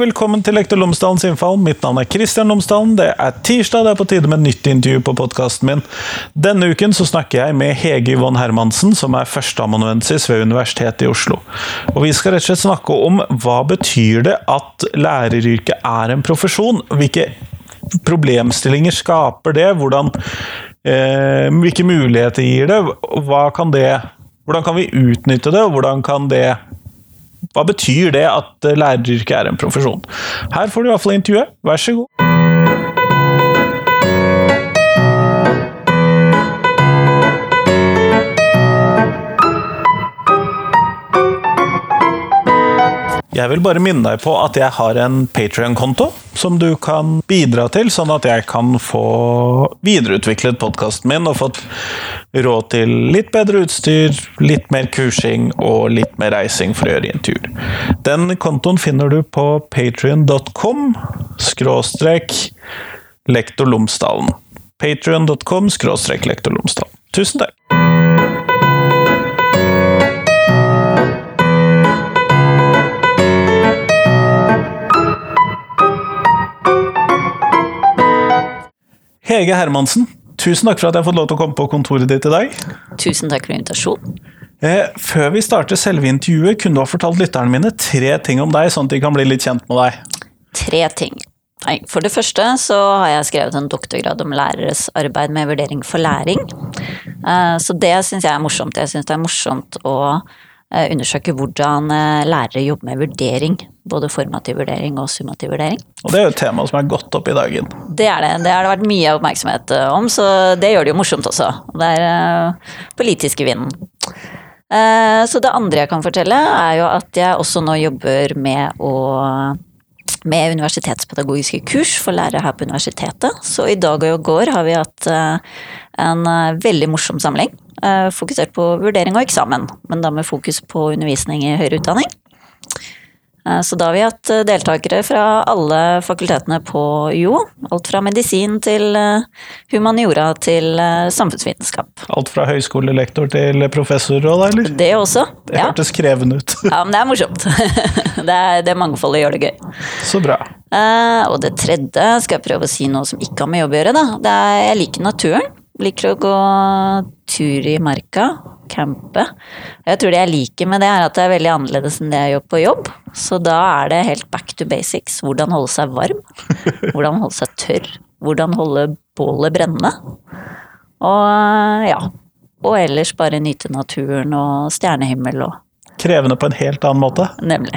velkommen til Lektor Lomsdalens innfall. Mitt navn er Kristian Lomsdalen. Det er tirsdag, det er på tide med nytt intervju på podkasten min. Denne uken så snakker jeg med Hege Yvonne Hermansen, som er førsteamanuensis ved Universitetet i Oslo. Og Vi skal rett og slett snakke om hva betyr det at læreryrket er en profesjon? Hvilke problemstillinger skaper det? Hvordan, eh, hvilke muligheter gir det? Kan det? Hvordan kan vi utnytte det, og hvordan kan det hva betyr det at læreryrket er en profesjon? Her får du iallfall intervjuet. Vær så god. Jeg vil bare minne deg på at jeg har en Patrion-konto som du kan bidra til, sånn at jeg kan få videreutviklet podkasten min og fått råd til litt bedre utstyr, litt mer kursing og litt mer reising for å gjøre intervjuer. Den kontoen finner du på patrion.com skråstrek lektor Lomsdalen. Patrion.com skråstrek lektor Lomsdalen. Tusen takk! Hege Hermansen, tusen takk for at jeg har fått lov til å komme på kontoret ditt i dag. Tusen takk for invitasjonen. Eh, før vi starter selve intervjuet, kunne du ha fortalt lytterne mine tre ting om deg, sånn at de kan bli litt kjent med deg? Tre ting. Nei, for det første så har jeg skrevet en doktorgrad om læreres arbeid med vurdering for læring. Eh, så det syns jeg er morsomt. Jeg syns det er morsomt å undersøke hvordan lærere jobber med vurdering. Både formativ vurdering og summativ vurdering. Og det er jo et tema som er godt opp i dagen. Det er det. Det har det vært mye oppmerksomhet om, så det gjør det jo morsomt også. Det er politisk i vinden. Så det andre jeg kan fortelle, er jo at jeg også nå jobber med å med universitetspedagogiske kurs for lærere her på universitetet. Så i dag og i går har vi hatt en veldig morsom samling. Fokusert på vurdering og eksamen, men da med fokus på undervisning i høyere utdanning. Så da har vi hatt deltakere fra alle fakultetene på UiO. Alt fra medisin til humaniora til samfunnsvitenskap. Alt fra høyskolelektor til professor òg, eller? Det også. Det ja. hørtes krevende ut. ja, men det er morsomt. det, er, det mangfoldet gjør det gøy. Så bra. Og det tredje skal jeg prøve å si noe som ikke har med jobb å gjøre. Da. Det er, jeg liker naturen. Liker å gå tur i marka, campe. Jeg tror det jeg liker med det, er at det er veldig annerledes enn det jeg gjør på jobb. Så da er det helt back to basics. Hvordan holde seg varm. Hvordan holde seg tørr. Hvordan holde bålet brennende. Og ja. Og ellers bare nyte naturen og stjernehimmel og krevende på en helt annen måte. Nemlig.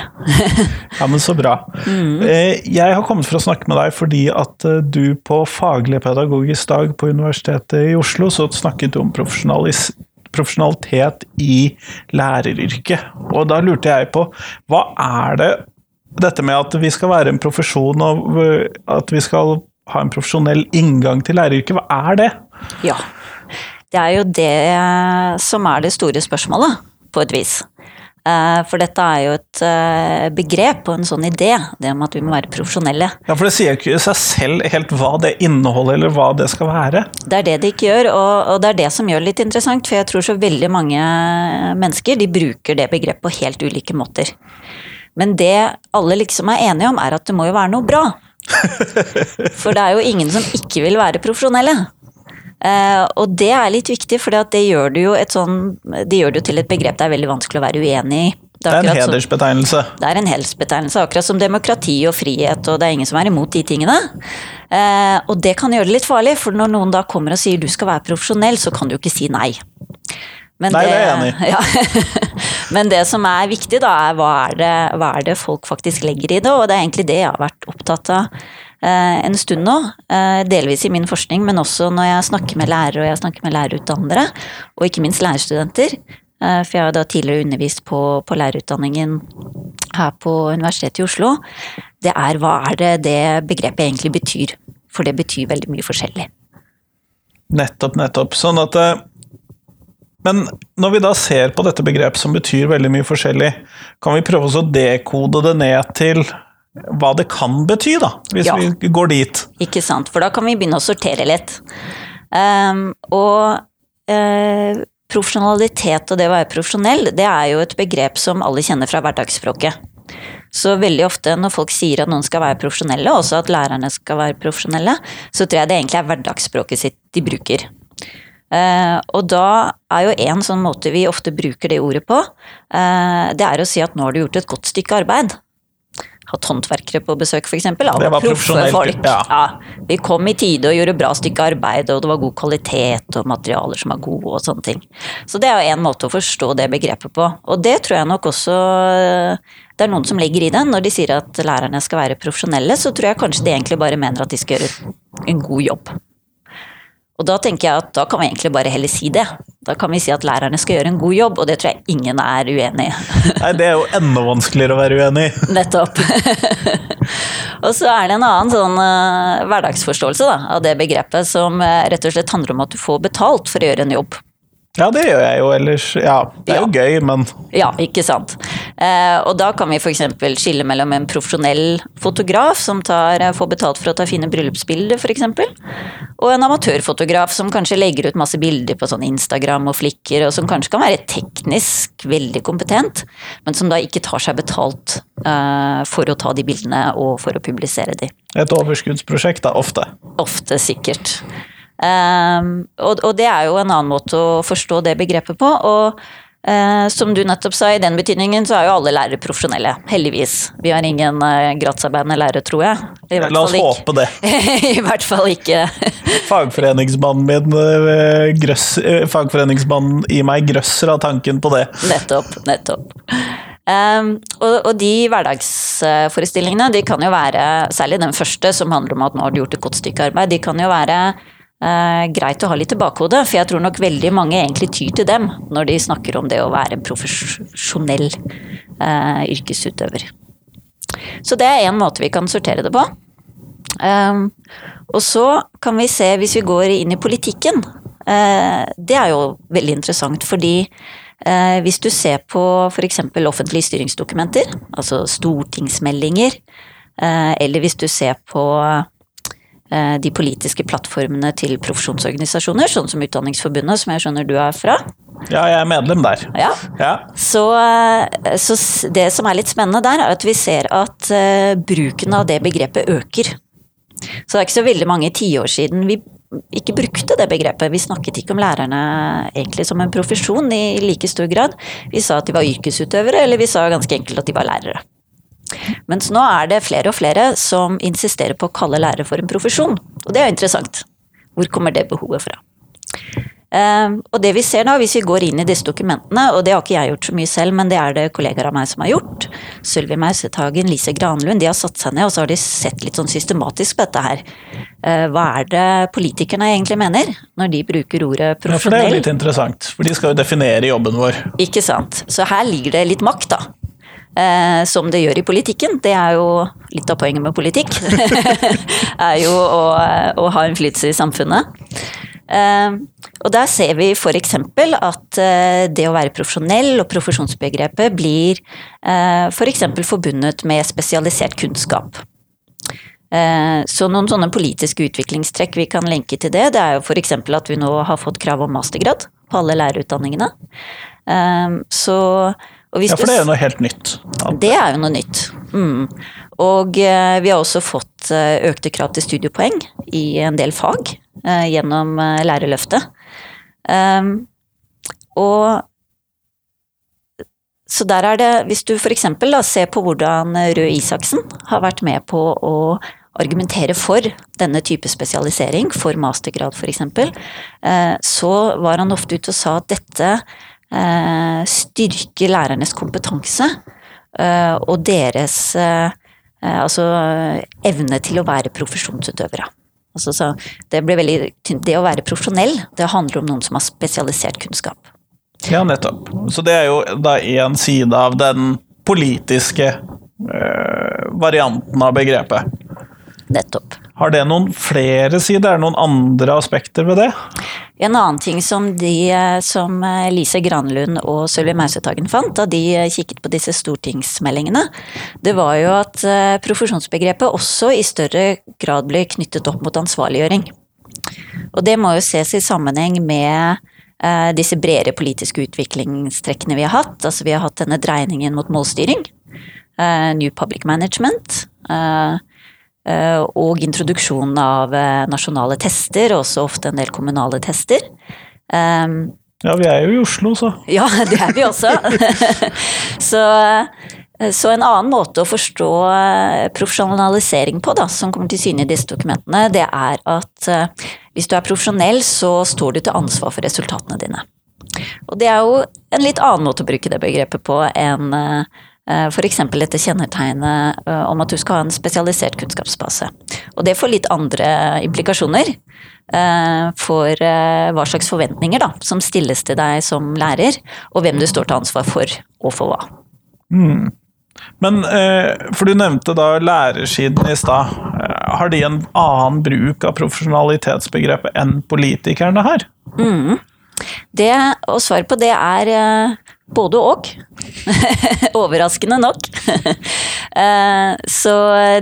ja, men så bra. Mm. Jeg har kommet for å snakke med deg fordi at du på Faglig pedagogisk dag på Universitetet i Oslo så snakket du om profesjonalitet i læreryrket. Og da lurte jeg på, hva er det dette med at vi skal være en profesjon og at vi skal ha en profesjonell inngang til læreryrket, hva er det? Ja, det er jo det som er det store spørsmålet, på et vis. For dette er jo et begrep og en sånn idé, det om at vi må være profesjonelle. Ja, For det sier ikke seg selv helt hva det inneholder, eller hva det skal være? Det er det det ikke gjør, og det er det som gjør det litt interessant. For jeg tror så veldig mange mennesker de bruker det begrepet på helt ulike måter. Men det alle liksom er enige om, er at det må jo være noe bra. For det er jo ingen som ikke vil være profesjonelle. Uh, og det er litt viktig, for det gjør det jo et sånn Det gjør det til et begrep det er veldig vanskelig å være uenig i. Det er, det er en hedersbetegnelse. Det er en hedersbetegnelse, akkurat som demokrati og frihet, og det er ingen som er imot de tingene. Eh, og det kan gjøre det litt farlig, for når noen da kommer og sier du skal være profesjonell, så kan du jo ikke si nei. Men nei, det, det er jeg enig i. Ja. Men det som er viktig, da, er hva, er det, hva er det folk faktisk legger i det, og det er egentlig det jeg har vært opptatt av en stund nå. Delvis i min forskning, men også når jeg snakker med lærere og jeg snakker med lærerutdannere, og ikke minst lærerstudenter. For jeg har da tidligere undervist på, på lærerutdanningen her på Universitetet i Oslo. Det er hva er det det begrepet egentlig betyr? For det betyr veldig mye forskjellig. Nettopp, nettopp. Sånn at men når vi da ser på dette begrepet som betyr veldig mye forskjellig, kan vi prøve å dekode det ned til hva det kan bety, da, hvis ja. vi går dit. Ikke sant, for da kan vi begynne å sortere litt. Um, og uh, profesjonalitet og det å være profesjonell, det er jo et begrep som alle kjenner fra hverdagsspråket. Så veldig ofte når folk sier at noen skal være profesjonelle, og også at lærerne skal være profesjonelle, så tror jeg det egentlig er hverdagsspråket sitt de bruker. Uh, og da er jo en sånn måte vi ofte bruker det ordet på, uh, det er å si at nå har du gjort et godt stykke arbeid. Hatt håndverkere på besøk, f.eks. Det var folk. ja. ja. Vi kom i tide og gjorde bra stykke arbeid, og det var god kvalitet og materialer som var gode og sånne ting. Så det er jo en måte å forstå det begrepet på. Og det tror jeg nok også det er noen som legger i det. Når de sier at lærerne skal være profesjonelle, så tror jeg kanskje de egentlig bare mener at de skal gjøre en god jobb. Og da tenker jeg at da kan vi egentlig bare heller si det. Da kan vi si at lærerne skal gjøre en god jobb, og det tror jeg ingen er uenig i. Nei, det er jo enda vanskeligere å være uenig i. Nettopp. og så er det en annen sånn uh, hverdagsforståelse da, av det begrepet som uh, rett og slett handler om at du får betalt for å gjøre en jobb. Ja, det gjør jeg jo ellers. Ja, det er ja. jo gøy, men Ja, ikke sant. Eh, og da kan vi f.eks. skille mellom en profesjonell fotograf som tar, eh, får betalt for å ta fine bryllupsbilder, f.eks., og en amatørfotograf som kanskje legger ut masse bilder på sånn Instagram og flikker, og som kanskje kan være teknisk veldig kompetent, men som da ikke tar seg betalt eh, for å ta de bildene og for å publisere de. Et overskuddsprosjekt, da, ofte? Ofte, sikkert. Um, og, og, det er jo en annen måte å forstå det begrepet på. Og uh, som du nettopp sa, i den betydningen så er jo alle lærere profesjonelle. Heldigvis. Vi har ingen gratsarbeidende gratisarbeidende lærere, tror jeg. La oss håpe det. I hvert fall ikke. Fagforeningsmannen min uh, grøss, Fagforeningsmannen i meg grøsser av tanken på det. Nettopp. Nettopp. Um, og, og, de hverdagsforestillingene de kan jo være, særlig den første som handler om at nå har du gjort et godt stykke arbeid, de kan jo være eh, greit å ha litt i bakhodet, for jeg tror nok veldig mange egentlig tyr til dem når de snakker om det å være en profesjonell eh, yrkesutøver. Så det er én måte vi kan sortere det på. Um, og så kan vi se, hvis vi går inn i politikken uh, Det er jo veldig interessant, fordi uh, hvis du ser på f.eks. offentlige styringsdokumenter, altså stortingsmeldinger, uh, eller hvis du ser på Eh, de politiske plattformene til profesjonsorganisasjoner, sånn som Utdanningsforbundet, som jeg skjønner du er fra. Ja, jeg er medlem der. Ja. ja. Så, eh, så, det som er litt spennende der, er at vi ser at uh, bruken av det begrepet øker. Så det er ikke så veldig mange tiår siden vi ikke brukte det begrepet. Vi snakket ikke om lærerne egentlig som en profesjon i like stor grad. Vi sa at de var yrkesutøvere, eller vi sa ganske enkelt at de var lærere. Mens nå er det flere og flere som insisterer på å kalle lærere for en profesjon. Og det er jo interessant. Hvor kommer det behovet fra? Uh, og det vi ser nå, hvis vi går inn i disse dokumentene, og det har ikke jeg gjort så mye selv, men det er det kollegaer av meg som har gjort, Sølvi Mausethagen, Lise Granlund, de har satt seg ned og så har de sett litt sånn systematisk på dette her. Uh, hva er det politikerne egentlig mener når de bruker ordet profesjonell? Ja, for det er jo litt interessant, for de skal jo definere jobben vår. Ikke sant. Så her ligger det litt makt, da eh, som det gjør i politikken. Det er jo litt av poenget med politikk. er jo å, å ha innflytelse i samfunnet. Eh, og der ser vi f.eks. at eh, det å være profesjonell og profesjonsbegrepet blir eh, f.eks. For forbundet med spesialisert kunnskap. Eh, så noen sånne politiske utviklingstrekk vi kan lenke til det, det er jo f.eks. at vi nå har fått krav om mastergrad på alle lærerutdanningene. Eh, så ja, for det er jo noe helt nytt. Det er jo noe nytt. Mm. Og eh, vi har også fått eh, økte krav til studiepoeng i en del fag eh, gjennom Lærerløftet. Um, og så der er det, hvis du f.eks. ser på hvordan Røe Isaksen har vært med på å argumentere for denne type spesialisering, for mastergrad f.eks., så var han ofte ute og sa at dette styrke lærernes kompetanse eh, og deres eh, altså evne til å være profesjonsutøvere. Altså, det, veldig, det å være profesjonell, det handler om noen som har spesialisert kunnskap. Ja, nettopp. Så det er jo da én side av den politiske eh, varianten av begrepet. Nettopp. Har det noen flere sider? Er det noen andre aspekter ved det? En annen ting som, de, som Lise Granlund og Sølvi Mausetagen fant da de kikket på disse stortingsmeldingene, det var jo at eh, profesjonsbegrepet også i større grad ble knyttet opp mot ansvarliggjøring. Og det må jo ses i sammenheng med eh, disse bredere politiske utviklingstrekkene vi har hatt. Altså vi har hatt denne dreiningen mot målstyring. New Public Management. Og introduksjonen av nasjonale tester, også ofte en del kommunale tester. Ja, vi er jo i Oslo, så. Ja, det er vi også. så, så, en annen måte å forstå profesjonalisering på, da, som kommer til syne i disse dokumentene, det er at hvis du er profesjonell, så står du til ansvar for resultatene dine. Og det er jo en litt annen måte å bruke det begrepet på enn F.eks. dette kjennetegnet om at du skal ha en spesialisert kunnskapsbase. Og det får litt andre implikasjoner. Eh, for eh, hva slags forventninger da, som stilles til deg som lærer, og hvem du står til ansvar for, og for hva. Mm. Men, eh, for du nevnte da lærersiden i stad. Har de en annen bruk av profesjonalitetsbegrepet enn politikerne her? Mm. Det, og svaret på det er både og. Overraskende nok. Eh, så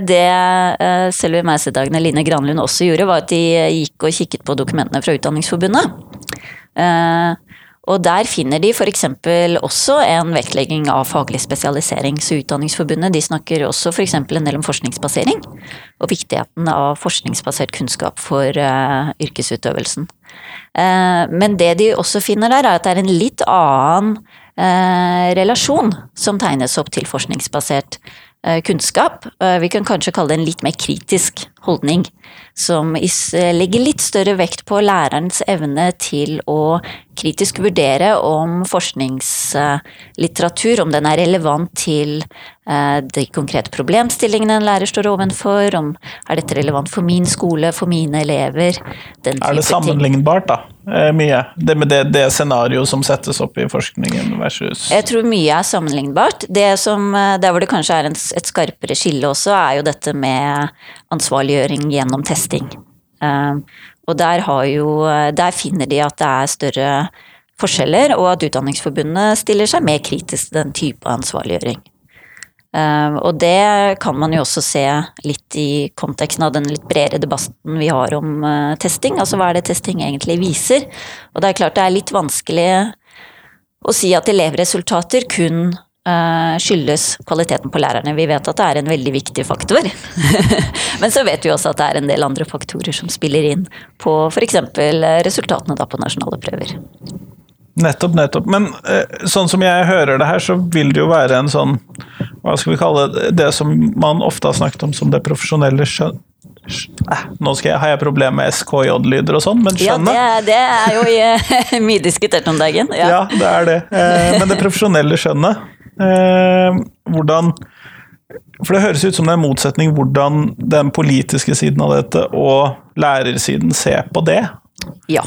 det eh, Meisedagene Mausedagene Line Granlund også gjorde, var at de gikk og kikket på dokumentene fra Utdanningsforbundet. Eh, og der finner de f.eks. også en vektlegging av faglig spesialisering. Så Utdanningsforbundet de snakker også f.eks. en del om forskningsbasering. Og viktigheten av forskningsbasert kunnskap for yrkesutøvelsen. men det de også finner der, er at det er en litt annen Eh, relasjon som tegnes opp til forskningsbasert eh, kunnskap. Eh, vi kan kanskje kalle det en litt mer kritisk holdning, som legger litt større vekt på lærerens evne til å kritisk vurdere om forskningslitteratur, om den er relevant til de konkrete problemstillingene en lærer står ovenfor, om er dette relevant for min skole, for mine elever, Er det sammenlignbart, da? Eh, mye. Det med det, det scenarioet som settes opp i forskningen versus Jeg tror mye er sammenlignbart. Det som, eh, der hvor det kanskje er en, et skarpere skille også, er jo dette med ansvarliggjøring gjennom testing. Uh, og der, jo, der finner de at det er større forskjeller, og at Utdanningsforbundet stiller seg mer kritisk til den type ansvarliggjøring. Ehm, og det kan man jo også se litt i konteksten av den litt bredere debatten vi har om eh, testing. Altså hva er det testing egentlig viser? Og det er klart det er litt vanskelig å si at elevresultater kun eh, skyldes kvaliteten på lærerne. Vi vet at det er en veldig viktig faktor. Men så vet vi også at det er en del andre faktorer som spiller inn på f.eks. resultatene da på nasjonale prøver. Nettopp, nettopp. Men eh, sånn som jeg hører det her, så vil det jo være en sånn Hva skal vi kalle det? Det som man ofte har snakket om som det profesjonelle skjønn... Eh, nå jeg, har jeg problemer med SKJ-lyder og sånn, men skjønnet Ja, det, det, er jo eh, mye diskutert om dagen. Ja. ja, det er det. Eh, men det profesjonelle skjønnet, eh, hvordan For det høres ut som det er en motsetning hvordan den politiske siden av dette og lærersiden ser på det. Ja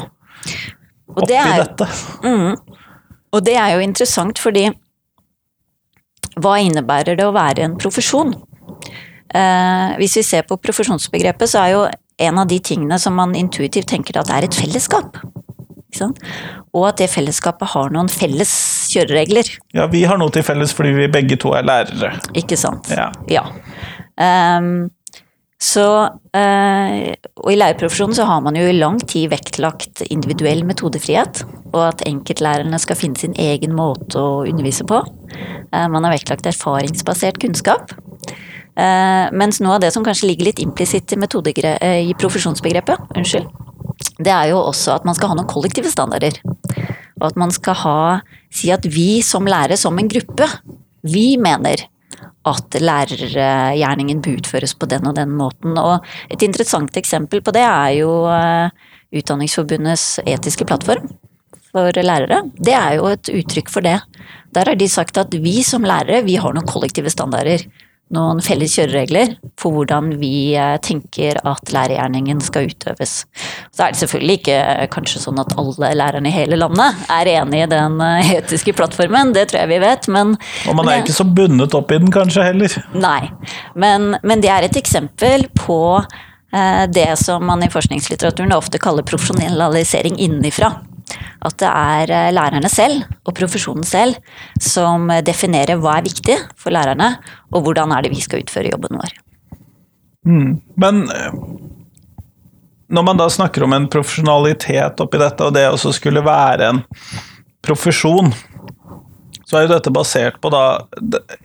oppi er, dette. Mm, og det er jo interessant, fordi hva innebærer det å være en profesjon? Eh, hvis vi ser på profesjonsbegrepet, så er jo en av de tingene som man intuitivt tenker at det er et fellesskap. Og at det fellesskapet har noen felles kjøreregler. Ja, vi har noe til felles fordi vi begge to er lærere. Ikke sant. Ja. ja. Um, så, uh, og i lærerprofesjonen så har man jo i lang tid vektlagt individuell metodefrihet, og at enkeltlærerne skal finne sin egen måte å undervise på. Uh, man har vektlagt erfaringsbasert kunnskap. Uh, mens noe av det som kanskje ligger litt implisitt i, i profesjonsbegrepet, unnskyld, det er jo også at man skal ha noen kollektive standarder. Og at man skal ha, si at vi som lærere, som en gruppe, vi mener at lærergjerningen bør utføres på den og den måten. Og et interessant eksempel på det er jo eh, Utdanningsforbundets etiske plattform for lærere. Det er jo et uttrykk for det. Der har de sagt at vi som lærere, vi har noen kollektive standarder noen felles kjøreregler for hvordan vi eh, tenker at lærergjerningen skal utøves. Så er det selvfølgelig ikke eh, kanskje sånn at alle lærerne i hele landet er enig i den eh, etiske plattformen, det tror jeg vi vet, men Og man er ikke så bundet opp i den kanskje heller? Nei, men, men det er et eksempel på det som man i forskningslitteraturen ofte kaller profesjonalisering innenfra. At det er eh, lærerne selv og profesjonen selv som definerer hva er viktig for lærerne, og hvordan er det vi skal utføre jobben vår. Mm. Men eh, når man da snakker om en profesjonalitet oppi dette, og det også skulle være en profesjon, så er jo dette basert på da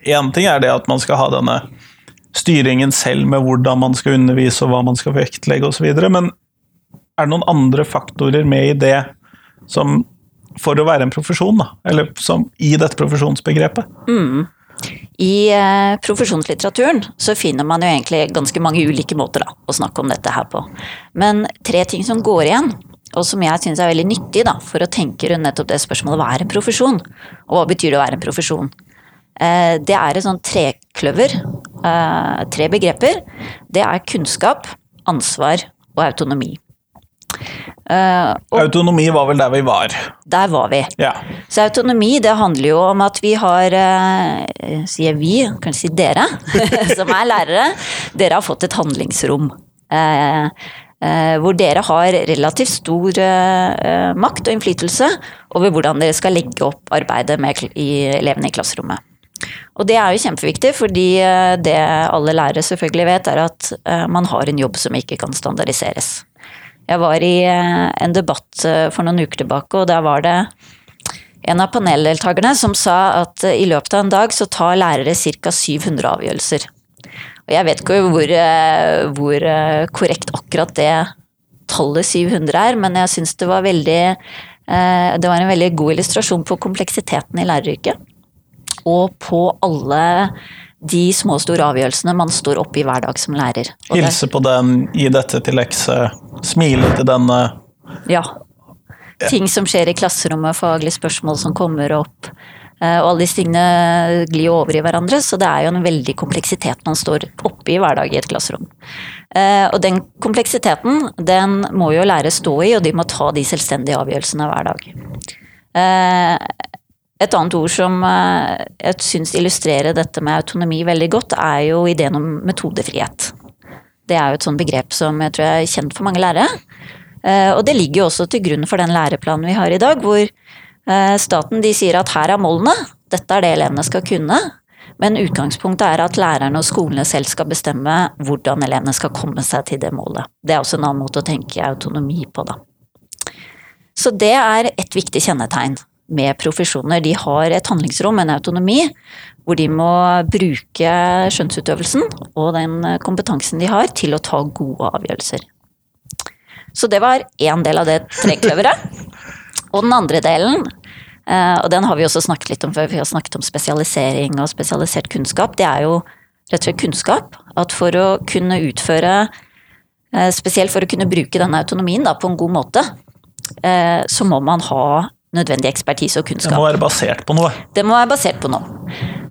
Én ting er det at man skal ha denne styringen selv med hvordan man skal undervise og hva man skal vektlegge osv., men er det noen andre faktorer med i det som for å være en profesjon, da, eller som i dette profesjonsbegrepet? Mm. I eh, profesjonslitteraturen så finner man jo egentlig ganske mange ulike måter da, å snakke om dette her på. Men tre ting som går igjen, og som jeg syns er veldig nyttig da, for å tenke rundt nettopp det spørsmålet hva er en profesjon, og hva betyr det å være en profesjon? Eh, det er et sånt trekløver, eh, tre begreper. Det er kunnskap, ansvar og autonomi. Uh, autonomi var vel der vi var? Der var vi. Ja. Så autonomi det handler jo om at vi har, uh, sier vi, kanskje si dere, som er lærere, dere har fått et handlingsrom. Uh, hvor dere har relativt stor makt og innflytelse over hvordan dere skal legge opp arbeidet med elevene i klasserommet. Og det er jo kjempeviktig, fordi det alle lærere selvfølgelig vet, er at man har en jobb som ikke kan standardiseres. Jeg var i eh, en debatt eh, for noen uker tilbake, og der var det en av paneldeltakerne som sa at eh, i løpet av en dag så tar lærere ca. 700 avgjørelser. Og jeg vet ikke hvor, hvor, korrekt akkurat det tallet 700 er, men jeg syns det var veldig Det var en veldig god illustrasjon på kompleksiteten i læreryrket. Og på alle de små og store avgjørelsene man står oppe i hver dag som lærer. Hilse på den, gi dette til lekse, smile til denne. Ja. Ting som skjer i klasserommet, faglige spørsmål som kommer opp. Eh, og alle disse tingene glir over i hverandre, så det er jo en veldig kompleksitet man står oppe i hver dag i et klasserom. Eh, og den kompleksiteten, den må jo lærere stå i, og de må ta de selvstendige avgjørelsene hver dag. Et annet ord som eh, jeg syns illustrerer dette med autonomi veldig godt, er jo ideen om metodefrihet. Det er jo et sånt begrep som jeg tror er kjent for mange lærere. Eh, og det ligger jo også til grunn for den læreplanen vi har i dag, hvor eh, staten de sier at her er målene, dette er det elevene skal kunne. Men utgangspunktet er at lærerne og skolene selv skal bestemme hvordan elevene skal komme seg til det målet. Det er også en annen måte å tenke autonomi på, da. Så det er et viktig kjennetegn med profesjoner. De har et handlingsrom, en autonomi, hvor de må bruke skjønnsutøvelsen og den kompetansen de har, til å ta gode avgjørelser. Så det var én del av det trekløveret. Og den andre delen, eh, og den har vi også snakket litt om før, vi har snakket om spesialisering og spesialisert kunnskap, det er jo rett og slett kunnskap. At for å kunne utføre, eh, spesielt for å kunne bruke denne autonomien da, på en god måte, eh, så må man ha nødvendig ekspertise og kunnskap. Det må være basert på noe? Det må være basert på noe.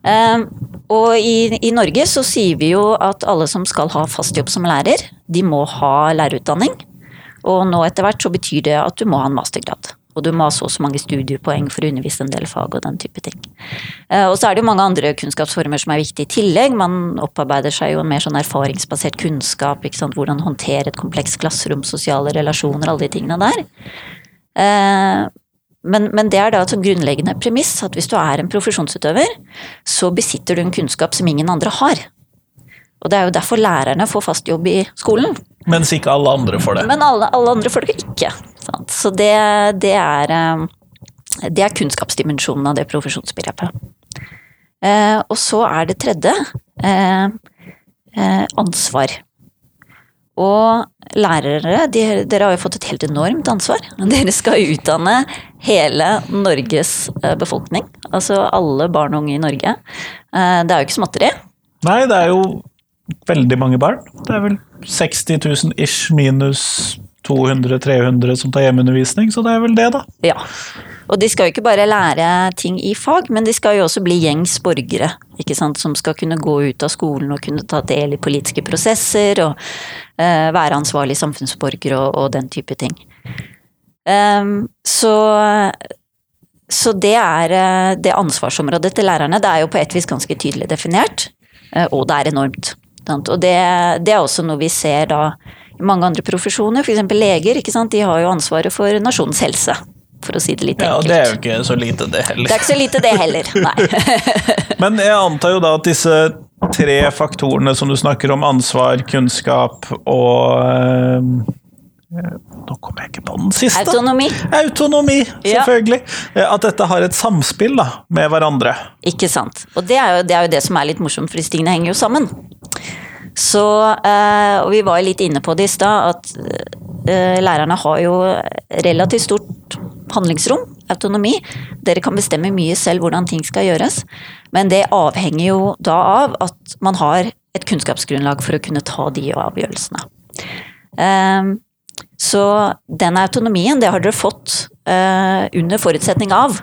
Uh, og i, i, Norge så sier vi jo at alle som skal ha fast jobb som lærer, de må ha lærerutdanning. Og nå etter hvert så betyr det at du må ha en mastergrad. Og du må ha så og så mange studiepoeng for å undervise en del fag og den type ting. Uh, og så er det jo mange andre kunnskapsformer som er viktige i tillegg. Man opparbeider seg jo en mer sånn erfaringsbasert kunnskap. Hvordan håndtere et komplekst klasserom, sosiale relasjoner, alle de tingene der. Men, men, det er da et grunnleggende premiss at hvis du er en profesjonsutøver, så besitter du en kunnskap som ingen andre har. Og det er jo derfor lærerne får fast jobb i skolen. Mens ikke alle andre får det. Men alle, alle andre får det ikke. Sant? Så det, det, er, eh, det er kunnskapsdimensjonen av det profesjonsbegrepet. Eh, og så er det tredje eh, eh, ansvar. Og lærere, de, dere har jo fått et helt enormt ansvar. Dere skal utdanne hele Norges eh, befolkning. Altså alle barn og unge i Norge. Eh, det er jo ikke småtteri. Nei, det er jo veldig mange barn. Det er vel 60 000 ish minus 200-300 som tar hjemmeundervisning, så det er vel det, da. Ja. Og de skal jo ikke bare lære ting i fag, men de skal jo også bli gjengs borgere. ikke sant, Som skal kunne gå ut av skolen og kunne ta del i politiske prosesser og uh, være ansvarlig samfunnsborger og, og, den type ting. Um, så, så det er uh, det ansvarsområdet til lærerne. Det er jo på et vis ganske tydelig definert, uh, og det er enormt. Og det, det, er også noe vi ser da i mange andre profesjoner, f.eks. leger. De har jo ansvaret for nasjonens helse for å si det litt enkelt. Ja, det er jo ikke så lite, det heller. Det er ikke så lite, det heller, nei. Men jeg antar jo da at disse tre faktorene som du snakker om, ansvar, kunnskap og eh, Nå kommer jeg ikke på den siste. Autonomi. Autonomi, selvfølgelig. Ja. At dette har et samspill da, med hverandre. Ikke sant. Og det er, jo, det er jo det som er litt morsomt, for disse tingene henger jo sammen. Så, eh, og vi var litt inne på det i stad, at eh, lærerne har jo relativt stort handlingsrom, autonomi. Dere kan bestemme mye selv hvordan ting skal gjøres, men det avhenger jo da av at man har et kunnskapsgrunnlag for å kunne ta de avgjørelsene. Eh, så den autonomien, det har dere fått under forutsetning av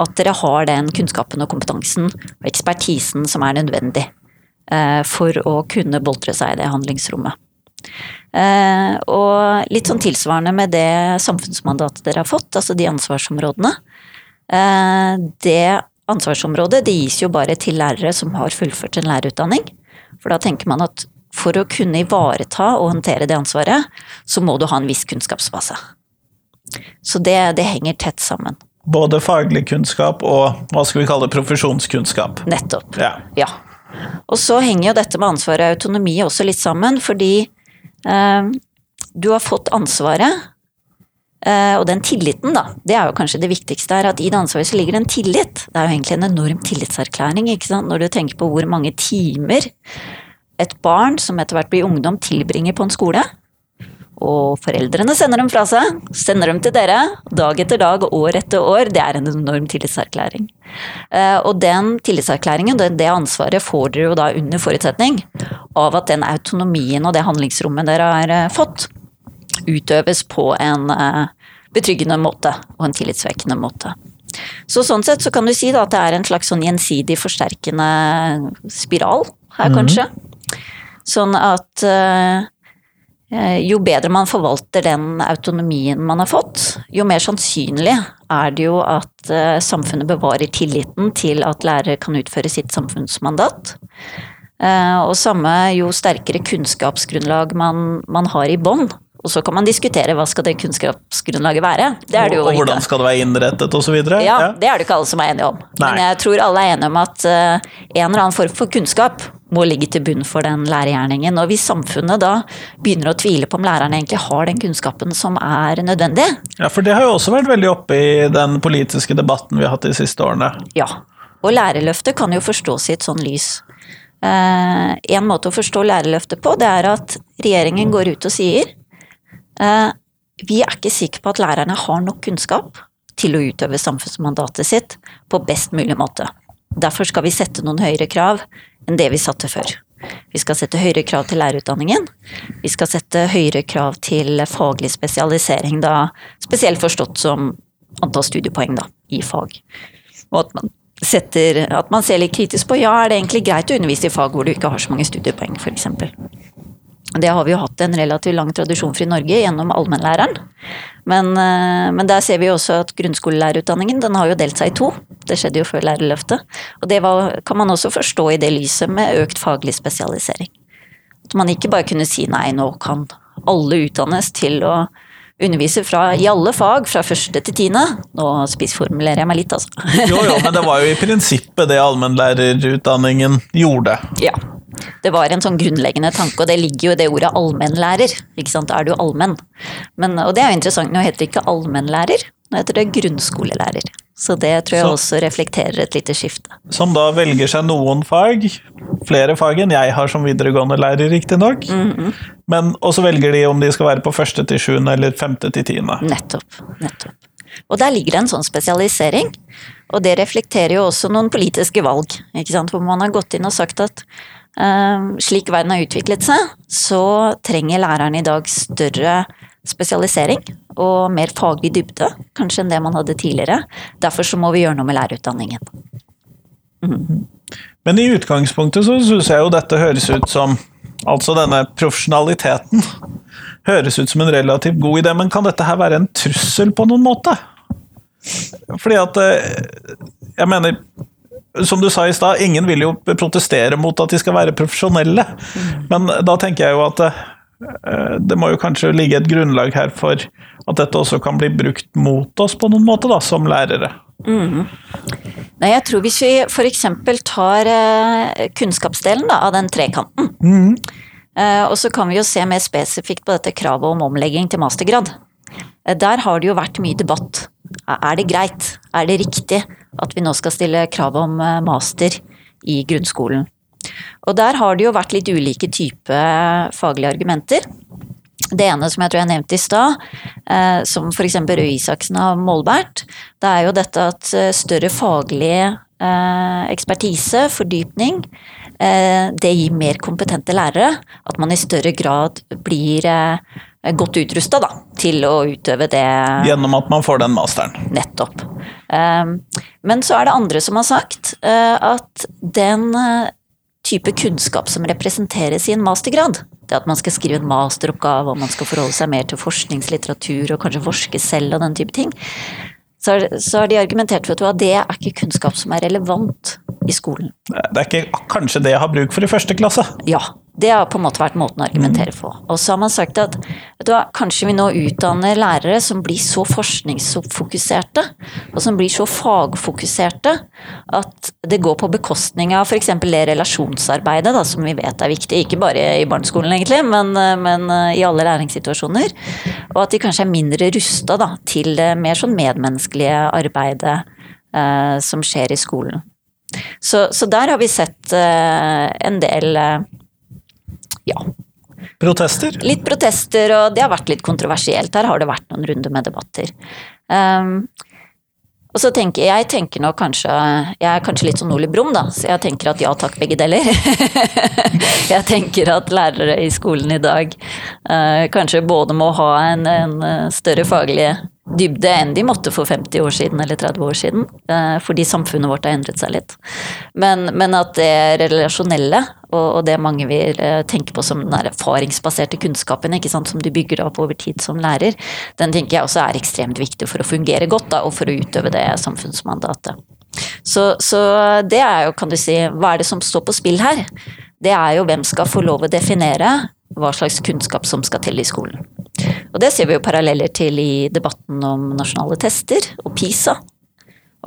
at dere har den kunnskapen og kompetansen og ekspertisen som er nødvendig for å kunne boltre seg i det handlingsrommet. Eh, og litt sånn tilsvarende med det samfunnsmandatet dere har fått, altså de ansvarsområdene. Eh, det ansvarsområdet det gis jo bare til lærere som har fullført en lærerutdanning. For da tenker man at for å kunne ivareta og håndtere det ansvaret, så må du ha en viss kunnskapsbase. Så det, det henger tett sammen. Både faglig kunnskap og hva skal vi kalle det, profesjonskunnskap. Nettopp. Ja. Ja. Og så henger jo dette med ansvar og autonomi også litt sammen, fordi eh, du har fått ansvaret, eh, og den tilliten, da, det er jo kanskje det viktigste her, at i det ansvaret så ligger det en tillit. Det er jo egentlig en enorm tillitserklæring, ikke sant, når du tenker på hvor mange timer et barn som etter hvert blir ungdom, tilbringer på en skole. Og foreldrene sender dem fra seg, sender dem til dere, dag etter dag, år etter år. Det er en enorm tillitserklæring. Eh, Og den tillitserklæringen, det, ansvaret, får dere jo da under forutsetning av at den autonomien og det handlingsrommet dere har eh, fått, utøves på en eh, betryggende måte og en tillitsvekkende måte. Så sånn sett så kan du si da at det er en slags sånn gjensidig forsterkende spiral her, kanskje. Sånn at jo bedre man forvalter den autonomien man har fått, jo mer sannsynlig er det jo at eh, samfunnet bevarer tilliten til at lærere kan utføre sitt samfunnsmandat. Eh, Og samme jo sterkere kunnskapsgrunnlag man, man har i bånn. Og så kan man diskutere hva skal det kunnskapsgrunnlaget være. Det det jo og hvordan skal det være innrettet osv. Ja, det er det ikke alle som er enige om. Nei. Men jeg tror alle er enige om at eh, en eller annen form for kunnskap må ligge til bunn for den lærergjerningen. Og hvis samfunnet da begynner å tvile på om læreren egentlig har den kunnskapen som er nødvendig, Ja, for det har jo også vært veldig oppe i den politiske debatten vi har hatt de siste årene. ja. Og lærerløftet kan jo forstås i et sånn lys. Eh, en måte å forstå lærerløftet på, det er at regjeringen går ut og sier eh, vi er ikke sikre på at lærerne har nok kunnskap til å utøve samfunnsmandatet sitt på best mulig måte. Derfor skal vi sette noen høyere krav enn det vi satte før. Vi skal sette høyere krav til lærerutdanningen. Vi skal sette høyere krav til faglig spesialisering, da spesielt forstått som antall studiepoeng da, i fag. Og at man, setter, at man ser litt kritisk på ja, er det egentlig greit å undervise i fag hvor du ikke har så mange studiepoeng, f.eks. Det har vi jo hatt en relativt lang tradisjon for i Norge gjennom allmennlæreren. Men, eh, men der ser vi jo også at grunnskolelærerutdanningen den har jo delt seg i to. Det skjedde jo før lærerløftet. Og det var, kan man også forstå i det lyset med økt faglig spesialisering. At man ikke bare kunne si nei, nå kan alle utdannes til å undervise fra, i alle fag fra første til tiende. Nå spissformulerer jeg meg litt, altså. Jo, jo, men det var jo i prinsippet det allmennlærerutdanningen gjorde. Ja. Det var en sånn grunnleggende tanke, og det ligger jo i det ordet allmennlærer. Ikke sant, er du allmenn? Men, og det er jo interessant, nå heter det ikke allmennlærer, nå heter det grunnskolelærer. Så det tror jeg Så- også reflekterer et lite skifte. Som da velger seg noen fag, flere fag enn jeg har som videregående lærer, riktignok. Men også velger de om de skal være på første til sjuende eller femte til tiende. Nettopp. nettopp. Og der ligger det en sånn spesialisering, og det reflekterer jo også noen politiske valg. ikke sant? Hvor man har gått inn og sagt at slik verden har utviklet seg, så trenger læreren i dag større spesialisering og mer faglig dybde, kanskje enn det man hadde tidligere. Derfor så må vi gjøre noe med lærerutdanningen. Men i utgangspunktet så syns jeg jo dette høres ut som Altså denne profesjonaliteten høres ut som en relativt god idé, men kan dette her være en trussel på noen måte? Fordi at eh, Jeg mener som du sa i stad, ingen vil jo protestere mot at de skal være profesjonelle. Men da tenker jeg jo at eh, det må jo kanskje ligge et grunnlag her for at dette også kan bli brukt mot oss på noen måte, da, som lærere. Nei, jeg tror hvis vi f.eks. tar eh, kunnskapsdelen da, av den trekanten, mm. og så kan vi jo se mer spesifikt på dette kravet om omlegging til mastergrad. Eh, Der har det jo vært mye debatt. Er det greit? Er det riktig at vi nå skal stille krav om eh, master i grunnskolen? Og der har det jo vært litt ulike typer faglige argumenter. Det ene som jeg tror jeg nevnte i stad, eh, som f.eks. Røe Isaksen har målbært, det er jo dette at eh, større faglig eh, ekspertise, fordypning, eh, det gir mer kompetente lærere. At man i større grad blir eh, godt utrusta til å utøve det Gjennom at man får den masteren. Nettopp. Um, Men så er det andre som har sagt eh, at den eh, type kunnskap som representeres i en mastergrad, det at man skal skrive en masteroppgave og man skal forholde seg mer til forskningslitteratur og kanskje forske selv og den type ting, så har de argumentert for at det er ikke kunnskap som er relevant i skolen. Det er ikke kanskje det jeg har bruk for i første klasse. Ja, det har på en måte vært måten å argumentere på. Og så har man sagt at du kanskje vi nå utdanner lærere som blir så forskningsfokuserte, og som blir så fagfokuserte, at det går på bekostning av f.eks. det relasjonsarbeidet, da, som vi vet er viktig, ikke bare i barneskolen egentlig, men, men i alle læringssituasjoner. Og at de kanskje er mindre rusta til det mer sånn medmenneskelige arbeidet eh, som skjer i skolen. Så, så, der har vi sett uh, en del uh, ja. Protester? Litt protester, og det har vært litt kontroversielt. Her har det vært noen runder med debatter. Um, og så tenker jeg tenker nå kanskje Jeg er kanskje litt som Oli Brumm, da, så jeg tenker at ja takk, begge deler. jeg tenker at lærere i skolen i dag uh, kanskje både må ha en, en større faglig dybde enn de måtte for 50 år siden eller 30 år siden, uh, fordi samfunnet vårt har endret seg litt. Men, men at det relasjonelle, og, og, det mange vil uh, tenke på som den erfaringsbaserte kunnskapen, sant, som du bygger opp over tid som lærer, den tenker jeg også er ekstremt viktig for å fungere godt, da, og for å utøve det samfunnsmandatet. Så, så det er jo, kan du si, hva er det som står på spill her? Det er jo hvem skal få lov å definere hva slags kunnskap som skal til i skolen. Og det ser vi jo paralleller til i debatten om nasjonale tester og PISA.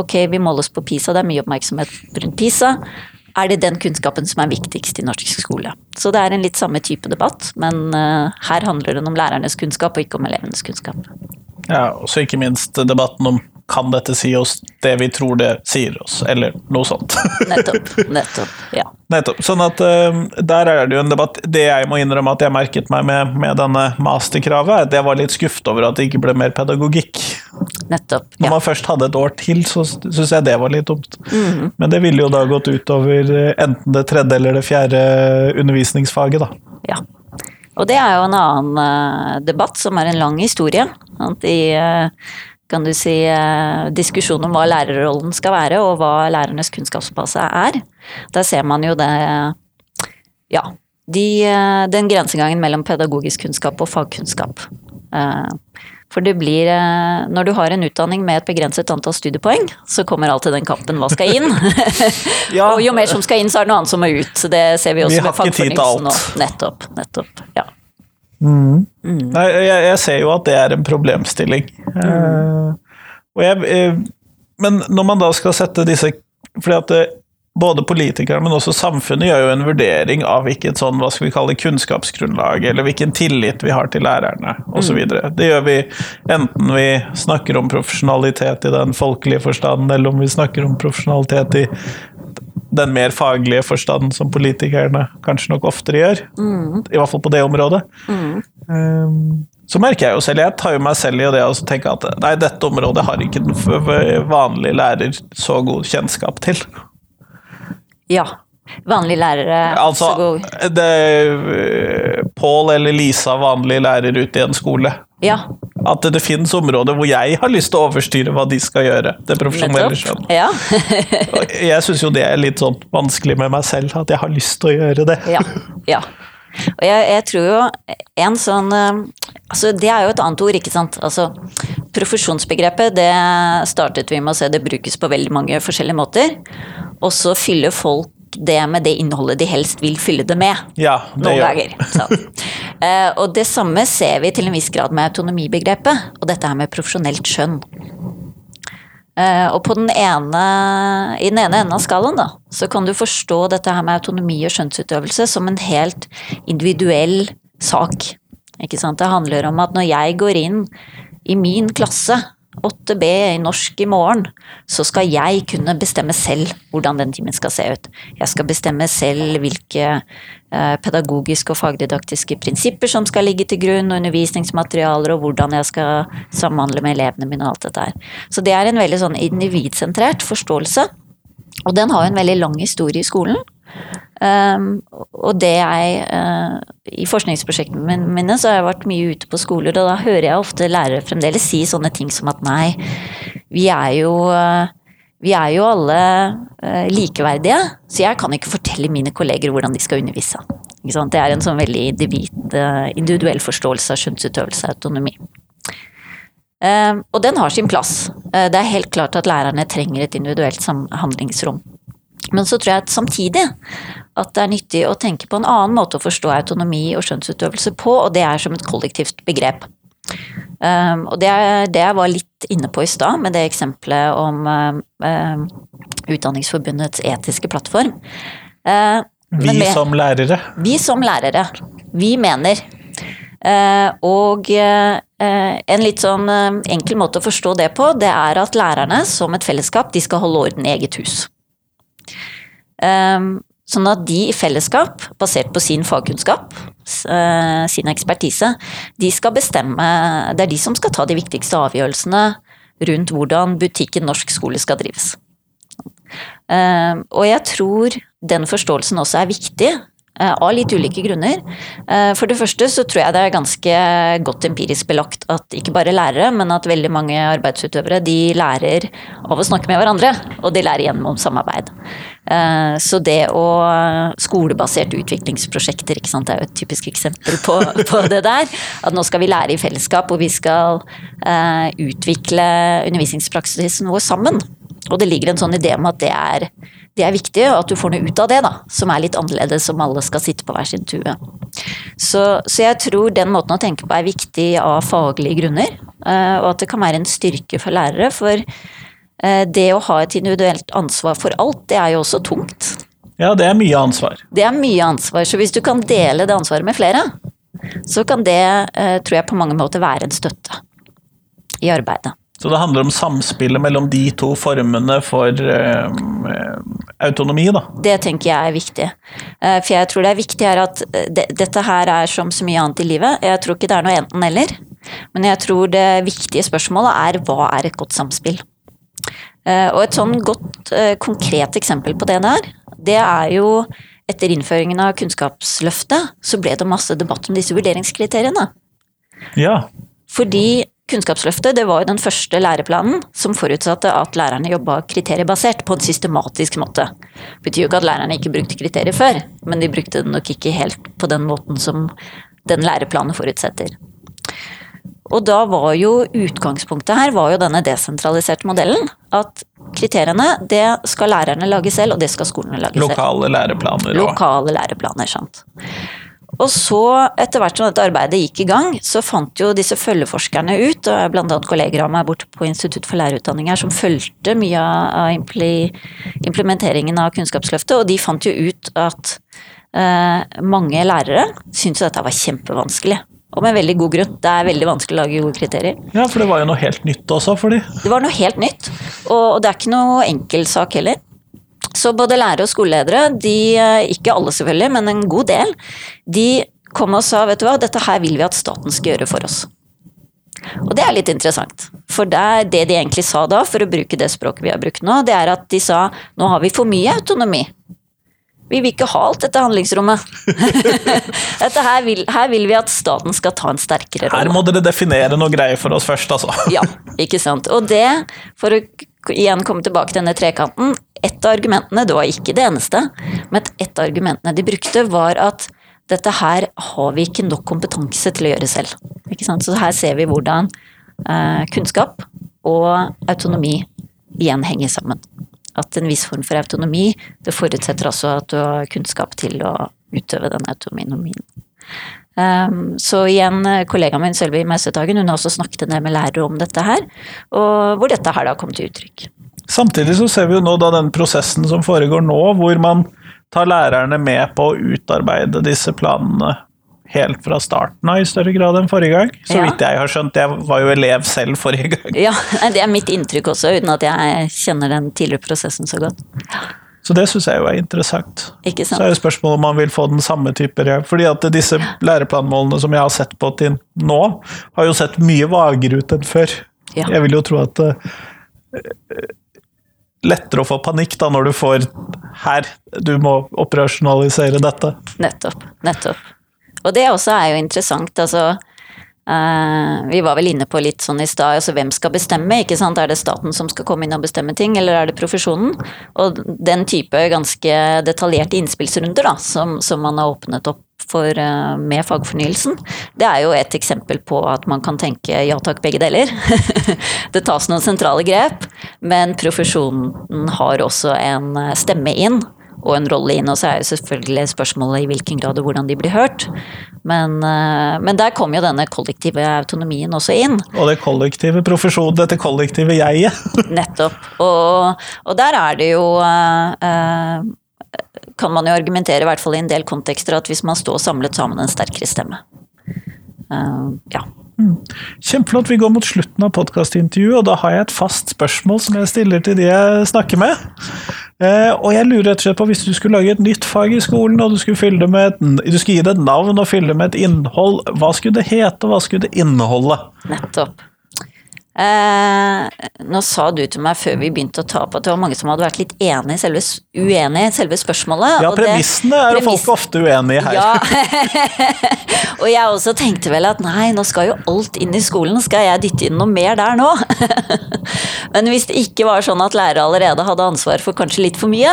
Ok, vi måles på PISA, det er mye oppmerksomhet rundt PISA. Er det den kunnskapen som er viktigst i norsk skole? Så det er en litt samme type debatt, men uh, her handler det om lærernes kunnskap og ikke om elevenes kunnskap. Ja, og så ikke minst debatten om kan dette si oss det vi tror det sier oss, eller noe sånt. nettopp. Nettopp. Ja. Nettopp. Sånn at uh, der er det jo en debatt. Det jeg må innrømme at jeg merket meg med, med denne masterkravet, er at jeg var litt skuffet over at det ikke ble mer pedagogikk. Nettopp. Ja. Når man først hadde et år til, så syns jeg det var litt dumt. Mm. Men det ville jo da gått utover enten det tredje eller det fjerde undervisningsfaget, da. Ja. Og det er jo en annen uh, debatt som er en lang historie. At i kan du si, eh, diskusjon om hva lærerrollen skal være, og hva lærernes kunnskapsbase er. Der ser man jo det Ja. De, den grensegangen mellom pedagogisk kunnskap og fagkunnskap. For det blir Når du har en utdanning med et begrenset antall studiepoeng, så kommer alltid den kampen hva skal inn? ja. og jo mer som skal inn, så er det noe annet som må ut. Det ser vi også vi med fagfornyelsen nå. Nettopp. Nettopp. Ja. Mm. Mm. Nei, jeg, jeg, ser jo at det er en problemstilling. Mm. Uh, jeg, uh, men når man da skal sette disse fordi at det, både politikere, men også samfunnet gjør jo en vurdering av hvilket sånn, hva skal vi kalle kunnskapsgrunnlag, eller hvilken tillit vi har til lærerne, osv. Mm. Det gjør vi enten vi snakker om profesjonalitet i den folkelige forstand, eller om vi snakker om profesjonalitet i den mer faglige forstanden som politikerne kanskje nok oftere gjør. Mm. I hvert fall på det området. Mm. Um, så merker jeg jo selv, jeg tar jo meg selv i det å tenke at nei, dette området har ikke den vanlige lærer så god kjennskap til. Ja. Vanlige lærere altså, så god det, Pål eller Lisa, vanlige lærer ute i en skole. Ja. At det, finnes områder hvor jeg har lyst til å overstyre hva de skal gjøre. Det profesjonelle skjønn. Ja. jeg syns jo det er litt sånn vanskelig med meg selv, at jeg har lyst til å gjøre det. ja, ja. Og jeg, jeg, tror jo en sånn Altså, det er jo et annet ord, ikke sant. Altså, profesjonsbegrepet, det startet vi med å se det brukes på veldig mange forskjellige måter. Og så fyller folk det med det innholdet de helst vil fylle det med. Ja, det noen ganger. uh, og det samme ser vi til en viss grad med autonomibegrepet, og dette her med profesjonelt skjønn. Eh, og på den ene, i den ene enden av skalaen da, så kan du forstå dette her med autonomi og skjønnsutøvelse som en helt individuell sak. Ikke sant? Det handler om at når jeg går inn i min klasse, 8B i norsk i morgen, så skal jeg kunne bestemme selv hvordan den timen skal se ut. Jeg skal bestemme selv hvilke eh, pedagogiske og fagdidaktiske prinsipper som skal ligge til grunn, og undervisningsmaterialer, og hvordan jeg skal samhandle med elevene mine og alt dette her. Så det er en veldig sånn individsentrert forståelse. Og den har jo en veldig lang historie i skolen. Um, og det jeg uh, I forskningsprosjektene mine så har jeg vært mye ute på skoler, og da hører jeg ofte lærere fremdeles si sånne ting som at nei, vi er jo uh, vi er jo alle uh, likeverdige, så jeg kan ikke fortelle mine kolleger hvordan de skal undervise. Det er en sånn veldig individ, individuell forståelse av skjønnsutøvelse og autonomi. Um, og den har sin plass. det er helt klart at lærerne trenger et individuelt handlingsrom. Men så tror jeg at samtidig at det er nyttig å tenke på en annen måte å forstå autonomi og skjønnsutøvelse på, og det er som et kollektivt begrep. Um, og det det jeg var litt inne på i stad, med det eksempelet om um, Utdanningsforbundets etiske plattform. Uh, vi med, som lærere? Vi som lærere. Vi mener. Uh, og uh, en litt sånn enkel måte å forstå det på, det er at lærerne som et fellesskap, de skal holde orden i eget hus. Um, Sånn at de i fellesskap, basert på sin fagkunnskap, eh, sin ekspertise, de skal bestemme Det er de som skal ta de viktigste avgjørelsene rundt hvordan butikken norsk skole skal drives. Eh, og jeg tror den forståelsen også er viktig av litt ulike grunner. Eh, for det første så tror jeg det er ganske godt empirisk belagt at ikke bare lærere, men at veldig mange arbeidsutøvere de lærer av å snakke med hverandre, og de lærer gjennom samarbeid. Eh, så det å Skolebaserte utviklingsprosjekter, ikke sant, det er jo et typisk eksempel på, på det der. At nå skal vi lære i fellesskap, og vi skal utvikle undervisningspraksisen vår sammen. Og det ligger en sånn idé om at det er det er viktig, at du får noe ut av det, da. Som er litt annerledes, om alle skal sitte på hver sin tue. Så, så jeg tror den måten å tenke på er viktig av faglige grunner, eh, og at det kan være en styrke for lærere. For eh, det å ha et individuelt ansvar for alt, det er jo også tungt. Ja, det er mye ansvar. Det er mye ansvar, så hvis du kan dele det ansvaret med flere, så kan det, eh, tror jeg på mange måter være en støtte i arbeidet. Så det handler om samspillet mellom de to formene for eh, autonomi, da? Det tenker jeg er viktig. Uh, for jeg tror det er viktig her at det, dette her er som så mye annet i livet. Jeg tror ikke det er noe enten-eller. Men jeg tror det viktige spørsmålet er hva er et godt samspill? Uh, og et sånn godt, konkret eksempel på det der, det er jo etter innføringen av Kunnskapsløftet, så ble det masse debatt om disse vurderingskriteriene. Ja. Fordi Kunnskapsløftet det var jo den første læreplanen som forutsatte at lærerne jobba kriteriebasert på en systematisk måte. Det betyr jo ikke at lærerne ikke brukte kriterier før, men de brukte det nok ikke helt på den måten som den læreplanen forutsetter. Og da var jo utgangspunktet her var jo denne desentraliserte modellen. At kriteriene det skal lærerne lage selv, og det skal skolene lage selv. Lokale læreplaner. Lokale læreplaner, sant. Og så, etter hvert som dette arbeidet gikk i gang, så fant jo disse følgeforskerne ut, og annet kolleger av meg borte på Institutt for lærerutdanning her, som fulgte mye av implementeringen av Kunnskapsløftet, og de fant jo ut at eh, mange lærere syntes dette var kjempevanskelig. Og med veldig god grunn. Det er veldig vanskelig å lage gode kriterier. Ja, for det var jo noe helt nytt også for de. Det var noe helt nytt, og det er ikke noe enkel sak heller. Så både lærere og skoleledere, de, eh, ikke alle selvfølgelig, men en god del, de kom og sa vet du hva, dette her vil vi at staten skal gjøre for oss. Og det er litt interessant. For det, det de egentlig sa da, for å bruke det språket vi har brukt nå, det er at de sa nå har vi for mye autonomi. Vi vil ikke ha alt dette handlingsrommet. dette her vil, her vil, vi at staten skal ta en sterkere rolle. Her må dere definere noe greier for oss først, altså. ja, ikke sant. Og det, for å igjen komme tilbake til denne trekanten, et av argumentene, det var ikke det eneste, men et av argumentene de brukte, var at dette her har vi ikke nok kompetanse til å gjøre selv. Så her ser vi hvordan eh, kunnskap og autonomi igjen henger sammen. At en viss form for autonomi, det forutsetter altså at du har kunnskap til å utøve den autonomien. Um, så igjen, kollegaen min Sølvi Mausetagen hun har også snakket en del med lærere om dette her, og hvor dette her da kom til uttrykk. Samtidig så ser vi jo nå da den prosessen som foregår nå, hvor man tar lærerne med på å utarbeide disse planene helt fra starten av i større grad enn forrige gang. Så Ja. vidt jeg har skjønt, jeg var jo elev selv forrige gang. Ja, det er mitt inntrykk også, uten at jeg kjenner den tidligere prosessen så godt. Så det syns jeg jo er interessant. Ikke sant? Så er jo spørsmålet om man vil få den samme type reaksjon. Fordi at disse læreplanmålene som jeg har sett på til nå, har jo sett mye vagere ut enn før. Ja. Jeg vil jo tro at uh, lettere å få panikk da når du får her, du må operasjonalisere dette. Nettopp. Nettopp. Og det også er jo interessant, altså. Eh, vi var vel inne på litt sånn i stad, altså hvem skal bestemme? ikke sant? Er det staten som skal komme inn og bestemme ting, eller er det profesjonen? Og den type ganske detaljerte innspillsrunder da, som, som man har åpnet opp for uh, med fagfornyelsen, det er jo et eksempel på at man kan tenke ja takk, begge deler. det tas noen sentrale grep, men profesjonen har også en eh, stemme inn og en rolle inn, og så er jo selvfølgelig spørsmålet i hvilken grad og hvordan de blir hørt. Men, eh, men der kom jo denne kollektive autonomien også inn. Og det kollektive profesjonen, dette kollektive jeget. Nettopp. Og, og der er det jo eh, eh, Kan man jo argumentere, i hvert fall i en del kontekster, at hvis man står samlet, så har man en sterkere stemme. Uh, ja. Kjempeflott, vi går mot slutten av podkastintervjuet, og da har jeg et fast spørsmål som jeg stiller til de jeg snakker med. Eh, og jeg lurer rett og slett på, hvis du skulle lage et nytt fag i skolen, og du skulle, med du skulle gi det et navn og fylle det med et innhold, hva skulle det hete, og hva skulle det inneholde? Nettopp. Eh, nå sa du til meg før vi begynte å ta på at det var mange som hadde vært litt enig i selve, uenig i selve spørsmålet. Ja, premissene er jo premiss- folk ofte uenige her. Ja. og jeg også tenkte vel at nei, nå skal jo alt inn i skolen, skal jeg dytte inn noe mer der nå? Men hvis det ikke var sånn at lærere allerede hadde ansvar for kanskje litt for mye,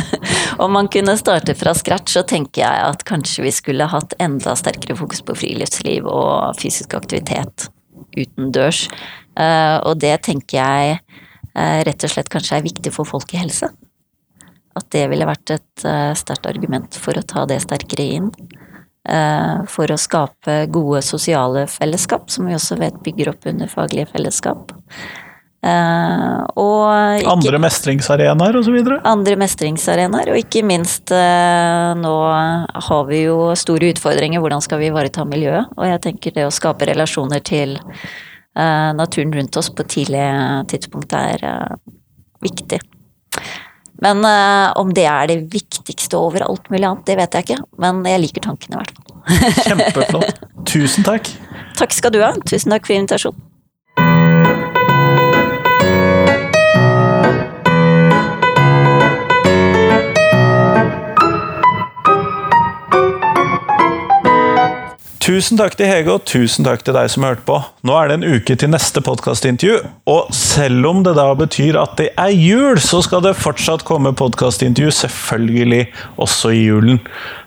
og man kunne starte fra scratch, så tenker jeg at kanskje vi skulle hatt enda sterkere fokus på friluftsliv og fysisk aktivitet utendørs. Eh, og det tenker jeg eh, rett og slett kanskje er viktig for folk i helse. At det ville vært et uh, sterkt argument for å ta det sterkere inn. eh, for å skape gode sosiale fellesskap, som vi også vet bygger opp under faglige fellesskap. Eh, og ikke, Andre mestringsarenaer osv. andre mestringsarenaer, og ikke minst eh, nå har vi jo store utfordringer, hvordan skal vi ivareta miljøet? Og jeg tenker det å skape relasjoner til eh, naturen rundt oss på tidlig tidspunkt er eh, viktig. Men eh, om det er det viktigste over alt mulig annet, det vet jeg ikke. Men jeg liker tankene i hvert fall. Kjempeflott. Tusen takk. Takk skal du ha. Tusen takk for invitasjonen. Tusen takk til Hege, og tusen takk til deg som hørte på. Nå er det en uke til neste podkastintervju, og selv om det da betyr at det er jul, så skal det fortsatt komme podkastintervju, selvfølgelig også i julen.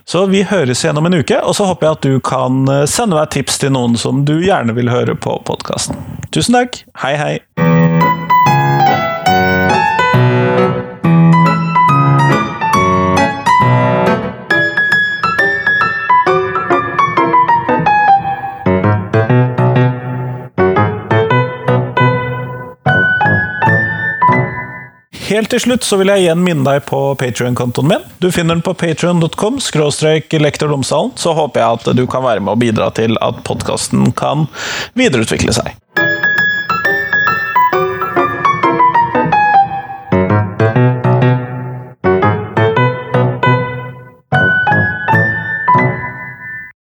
Så vi høres igjen om en uke, og så håper jeg at du kan eh, sende meg tips til noen som du gjerne vil høre på podkasten. Tusen takk. Hei, hei. Helt til slutt så vil jeg igjen minne deg på Patreon-kontoen min. Du finner den på patreon.com skråstrek. Så håper jeg at du kan være med og bidra til at podkasten kan videreutvikle seg.